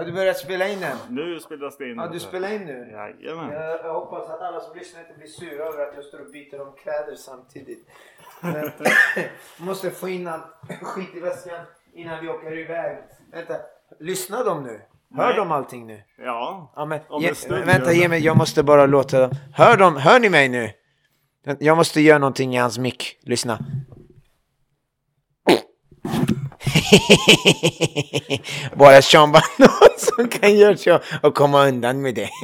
Har du börjat spela in än? Nu spelas det in. Ja, du spelar in nu? Jajamän. Jag, jag hoppas att alla som lyssnar inte blir sura över att jag står och byter om kläder samtidigt. Men, måste få in all skit i väskan innan vi åker iväg. Vänta, lyssnar de nu? Hör Nej. de allting nu? Ja. Ja, men, ge, vänta, ge mig, jag måste bara låta dem. Hör, de, hör ni mig nu? Jag måste göra någonting i hans mick. Lyssna. bara Sean Banan som kan göra så och komma undan med det.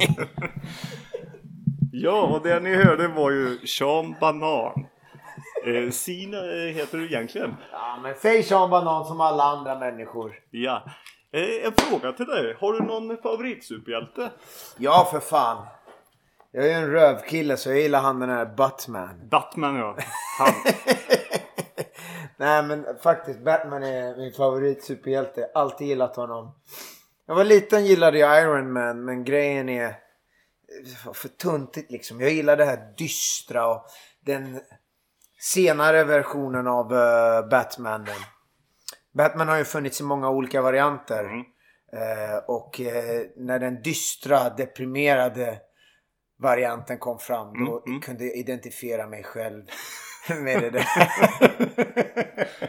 Ja, och det ni hörde var ju Sean Banan. Eh, Sina eh, heter du egentligen. ja, men säg Sean Banan som alla andra människor. Ja. Eh, en fråga till dig. Har du någon favoritsuperhjälte? Ja, för fan. Jag är ju en rövkille så jag gillar han den här Batman. Batman ja. Han. Nej men faktiskt Batman är min favorit superhjälte. Alltid gillat honom. Jag var liten gillade jag Iron Man men grejen är för tuntigt liksom. Jag gillar det här dystra och den senare versionen av uh, Batman. Batman har ju funnits i många olika varianter. Mm. Eh, och eh, när den dystra, deprimerade varianten kom fram då Mm, mm. kunde jag identifiera mig själv med det där.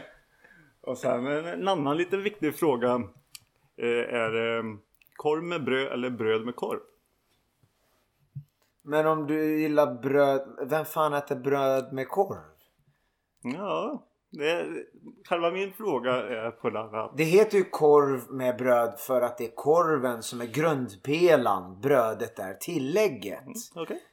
Och sen en, annan lite viktig fråga. Eh, är det korv med bröd eller bröd med korv? Men om du gillar bröd, vem fan äter bröd med korv? Ja, det är, själva min fråga är på den Det heter ju korv med bröd för att det är korven som är grundpelan. Brödet är tillägget. Okej.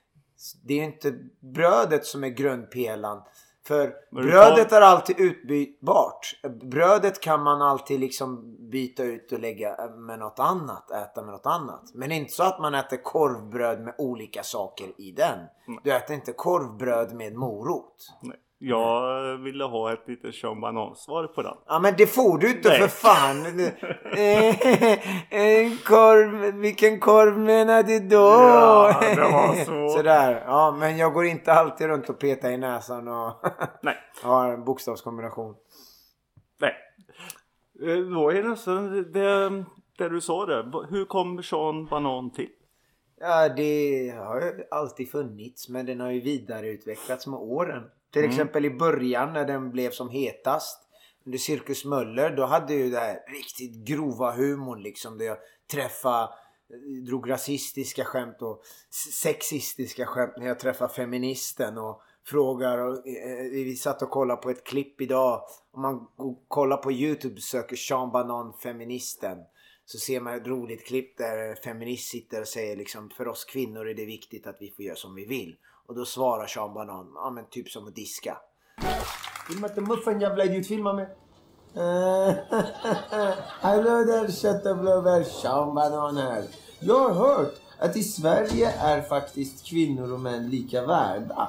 Det är ju inte brödet som är grundpelan. För brödet är alltid utbytbart. Brödet kan man alltid liksom byta ut och lägga med något annat. Äta med något annat. Men inte så att man äter korvbröd med olika saker i den. Du äter inte korvbröd med morot. Nej. Jag ville ha ett litet Sean Banan-svar på den. Ja men det får du inte Nej. för fan. Eh, en korv, vilken korv menar du då? Ja, det var så. Sådär. Ja men jag går inte alltid runt och petar i näsan och Nej. har en bokstavskombination. Nej. Eh, Då är det nästan det, det du sa där. Hur kom Sean Banan till? Ja det har ju alltid funnits men den har ju vidareutvecklats med åren. Till Mm. exempel i början när den blev som hetast. Under Cirkus Möller då hade ju det här riktigt grova humorn liksom. Där jag träffade drog rasistiska skämt och sexistiska skämt när jag träffade feministen och frågar och eh, vi satt och kollade på ett klipp idag. Om man kollar på Youtube söker Sean Banan feministen så ser man ett roligt klipp där feminist sitter och säger liksom för oss kvinnor är det viktigt att vi får göra som vi vill. Och då svarar Sean Banan, ja men typ som att diska. Filma inte muffen jävla idiot, filma mig. Hallå där kötta blåbär, Sean Banan här. Jag har hört att i Sverige är faktiskt kvinnor och män lika värda.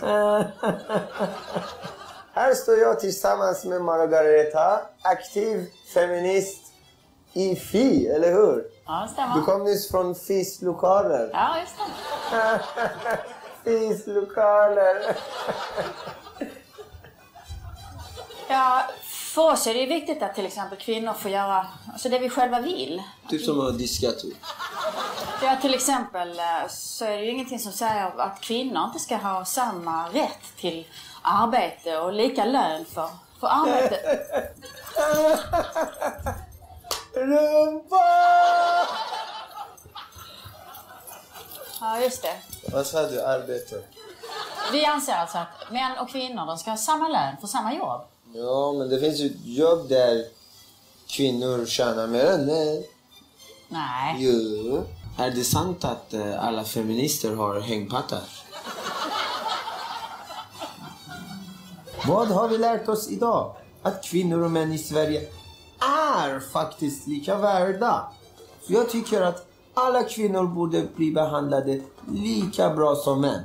Här står jag tillsammans med Margareta, aktiv feminist i Fi, eller hur? Ja, det Du stämmer. kom nyss från FIs lokaler. Ja, just det. FIs lokaler. Ja, för oss är det viktigt att till exempel kvinnor får göra alltså det vi själva vill. Typ som att diska typ. Ja, till exempel eh, så är det ju ingenting som säger att kvinnor inte ska ha samma rätt till arbete och lika lön för, för arbete. Rumpa! Ja, just det. Vad sa du? Arbete? Vi anser alltså att män och kvinnor de ska ha samma lön för samma jobb. Ja, men det finns ju jobb där kvinnor tjänar mer än män. Nej. Jo. Är det sant att eh, alla feminister har hängpattar? Vad har vi lärt oss idag? Att kvinnor och män i Sverige är faktiskt lika värda. För jag tycker att alla kvinnor borde bli behandlade lika bra som män.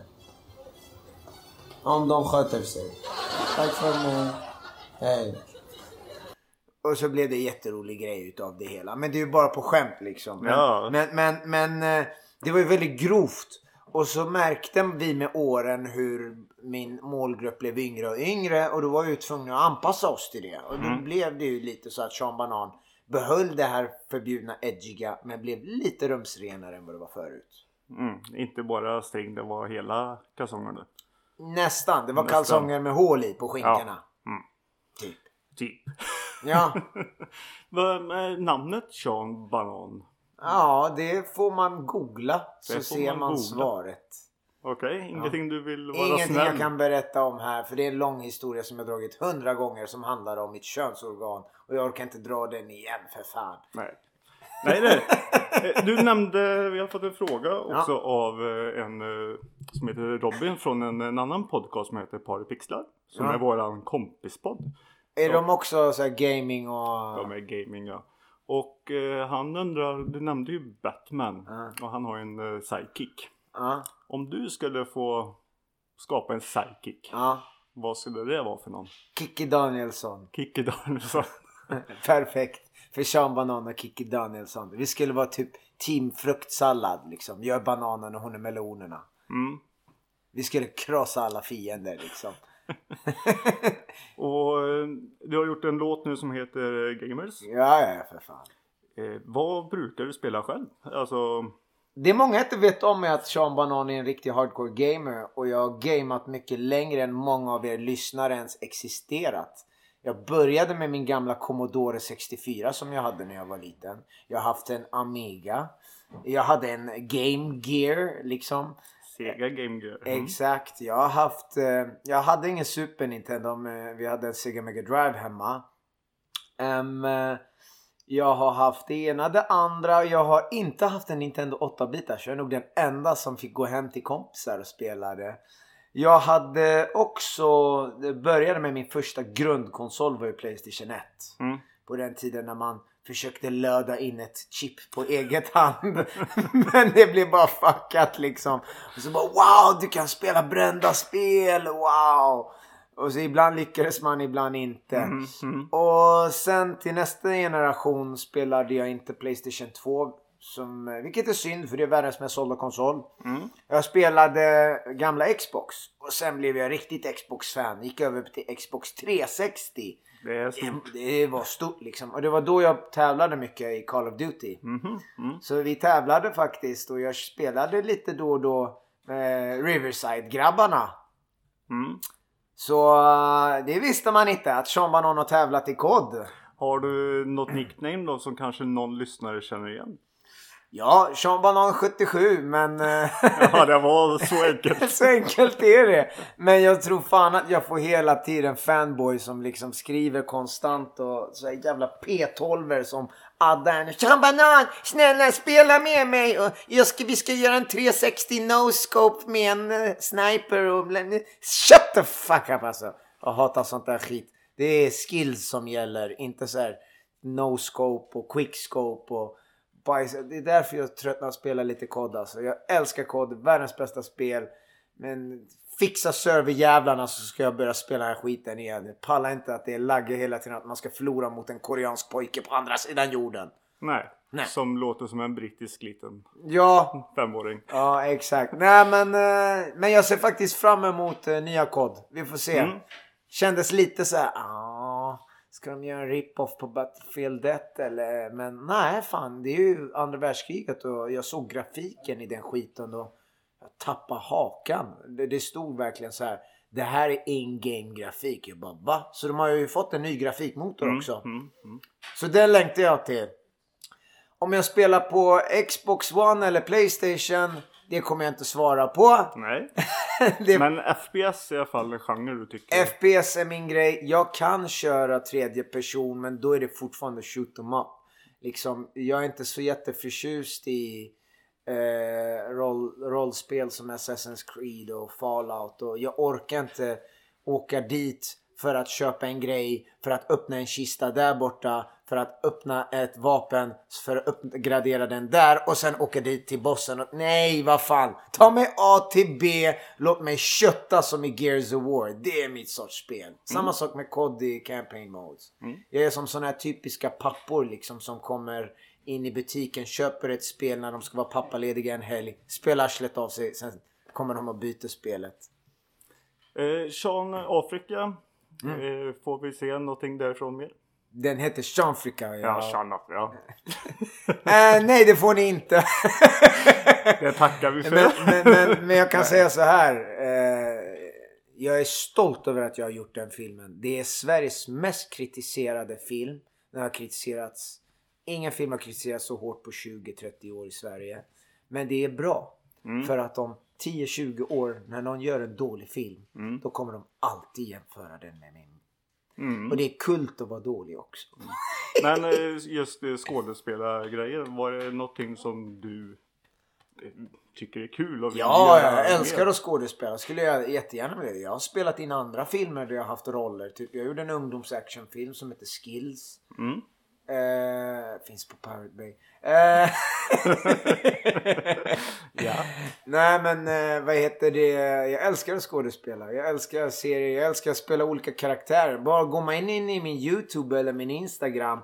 Om de sköter sig. Tack för mig. Hej. Och så blev det en jätterolig grej utav det hela. Men det är ju bara på skämt liksom. Men, Ja. men, men, men eh, det var ju väldigt grovt. Och så märkte vi med åren hur min målgrupp blev yngre och yngre och då var vi tvungna att anpassa oss till det. Och då Mm. blev det ju lite så att Sean Banan behöll det här förbjudna edgiga men blev lite rumsrenare än vad det var förut. Mm. Inte bara string, det var hela kalsongerna. Nästan. Det var Nästan. kalsonger med hål i på skinkorna. Mm. Typ. Typ. Ja. Är namnet Sean Banan? Ja, det får man googla så får ser man man, googla. svaret. Okej, ingenting du vill vara Ingenting snäll? jag kan berätta om här för det är en lång historia som jag dragit hundra gånger som handlar om mitt könsorgan och jag orkar inte dra den igen för fan. Nej. Nej, nej. Eh, Du nämnde, vi har fått en fråga också av eh, en eh, som heter Robin från en, en annan podcast som heter Paripixlar. Som Ja. är våran kompispodd. Är Ja. de också så gaming och... De är gaming ja. Och eh, han undrar, du nämnde ju Batman. Och han har en eh, sidekick. Om du skulle få skapa en sidekick. Vad skulle det vara för någon? Kikki Danielsson. Kikki Danielsson. Perfekt. För Sean Banan och Kikki Danielsson. Vi skulle vara typ team fruktsallad liksom. Gör bananen och hon är melonerna. Mm. Vi skulle krossa alla fiender liksom. Och eh, du har gjort en låt nu som heter Gamers. Ja, ja, för fan. Eh, vad brukar du spela själv? Alltså, Det många inte vet om är att Sean Banan är en riktig hardcore gamer och jag har gameat mycket längre än många av er lyssnare ens existerat. Jag började med min gamla Commodore 64 som jag hade när jag var liten. Jag har haft en Amiga. Jag hade en Game Gear liksom. Sega Game Gear. Mm. Exakt. Jag har haft... Eh, jag hade ingen Super Nintendo men vi hade en Sega Mega Drive hemma. Eh, jag har haft det ena, det andra. Jag har inte haft en Nintendo 8-bitars. Jag är nog den enda som fick gå hem till kompisar och spela det. Jag hade också... Började med min första grundkonsol var ju Playstation 1. Mm. På den tiden när man försökte löda in ett chip på eget hand. Men det blev bara fuckat liksom. Och så bara wow, du kan spela brända spel, wow. Och så ibland lyckades man, ibland inte. Mm, mm. Och sen till nästa generation spelade jag inte Playstation 2. Som, vilket är synd för det är världens mest sålda konsol. Mm. Jag spelade gamla Xbox. Och sen blev jag riktigt Xbox-fan. Gick över till Xbox 360. Det är Det, stort. det var stort liksom. Och det var då jag tävlade mycket i Call of Duty. Mhm, mm. Så vi tävlade faktiskt och jag spelade lite då och då med Riverside-grabbarna. Mm. Så eh, det visste man inte att Sean Banan har tävlat i kod. Har du något nickname då som kanske någon lyssnare känner igen? Ja, Sean Banan 77 men eh, Ja, det var så enkelt. så enkelt är det. Men jag tror fan att jag får hela tiden fanboy som liksom skriver konstant och så här jävla P12 som addar Sean Banan, snälla spela med mig och jag ska, vi ska göra en 360 no-scope med en eh, sniper och Shut the fuck up alltså. Jag hatar sånt där skit. Det är skills som gäller, inte så här no-scope och quick-scope och bajs. Det är därför jag tröttnar att spela lite kod alltså. Jag älskar kod, världens bästa spel. Men fixa serverjävlarna så ska jag börja spela den här skiten igen. Jag pallar inte att det är lagge hela tiden att man ska förlora mot en koreansk pojke på andra sidan jorden. Nej. Nej. Som låter som en brittisk liten Ja, femåring. ja exakt. Nej men, eh, men jag ser faktiskt fram emot eh, nya kod. Vi får se. Mm. Kändes lite så här, ah, ska de göra en rip-off på Battlefield 1 eller? Men nej fan, det är ju andra världskriget och jag såg grafiken i den skiten och jag tappade hakan. Det, det stod verkligen så här. Det här är in-game grafik. Jag bara va? Så de har ju fått en ny grafikmotor Mm, också. mm, mm. Så den längtar jag till. Om jag spelar på Xbox One eller Playstation, det kommer jag inte svara på. Nej. det, Men FPS är i alla fall en genre du tycker. FPS är min grej. Jag kan köra tredje person men då är det fortfarande shoot 'em up. Liksom, jag är inte så jätteförtjust i eh, roll, rollspel som Assassin's Creed och Fallout och jag orkar inte åka dit för att köpa en grej, för att öppna en kista där borta, för att öppna ett vapen, för att uppgradera den där och sen åka dit till bossen. Och, nej, vad fan. Ta mig A till B, låt mig kötta som i Gears of War. Det är mitt sorts spel. Samma sak med COD i Campaign Modes. Jag är som såna här typiska pappor liksom som kommer in i butiken, köper ett spel när de ska vara pappalediga en helg, spelar arslet av sig, sen kommer de och byter spelet. Eh, Sean Afrika. Mm. Eh, får vi se någonting därifrån mer? Den heter Seanfrika. Ja, Sean ja. äh, nej, det får ni inte. det tackar vi för. Men, men, men, men jag kan säga så här. Eh, jag är stolt över att jag har gjort den filmen. Det är Sveriges mest kritiserade film. Den har kritiserats. Ingen film har kritiserats så hårt på 20-30 år i Sverige. Men det är bra. Mm. För att om 10-20 år när någon gör en dålig film. Mm. Då kommer de alltid jämföra den med min. Mm. Och det är kult att vara dålig också. Men eh, just skådespelargrejen. Var det någonting som du eh, tycker är kul och Ja, jag älskar att skådespela. Skulle jag jättegärna vilja. Jag har spelat in andra filmer där jag har haft roller. Typ, jag gjorde en ungdomsactionfilm som heter Skills. Mm. Uh, finns på Pirate Bay. Uh, ja. Nej men uh, vad heter det? Jag älskar att skådespela. Jag älskar serier. Jag älskar att spela olika karaktärer. Bara går man in, i min YouTube eller min Instagram.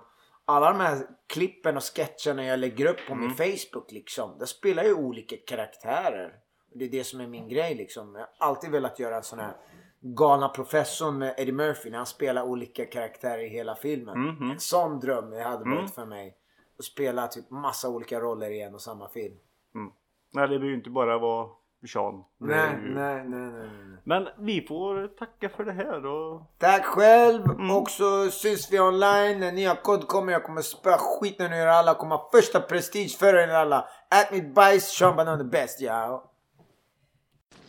Alla de här klippen och sketcherna jag lägger upp på mm. min Facebook liksom. Där spelar jag olika karaktärer. Det är det som är min grej liksom. Jag har alltid velat göra en sån här galna professorn med Eddie Murphy när han spelar olika karaktärer i hela filmen. Mm -hmm. En sån dröm jag hade varit mm. för mig. Att spela typ massa olika roller i en och samma film. Mm. Nej det behöver ju inte bara vara Sean. Nej, ju... nej, nej, nej, nej. Men vi får tacka för det här och... Tack själv! Mm. Och så syns vi online. När nya kod kommer jag kommer spöa skiten ur alla. Kommer första prestige för er alla. Ät mitt bajs, Sean Banan the best, ja.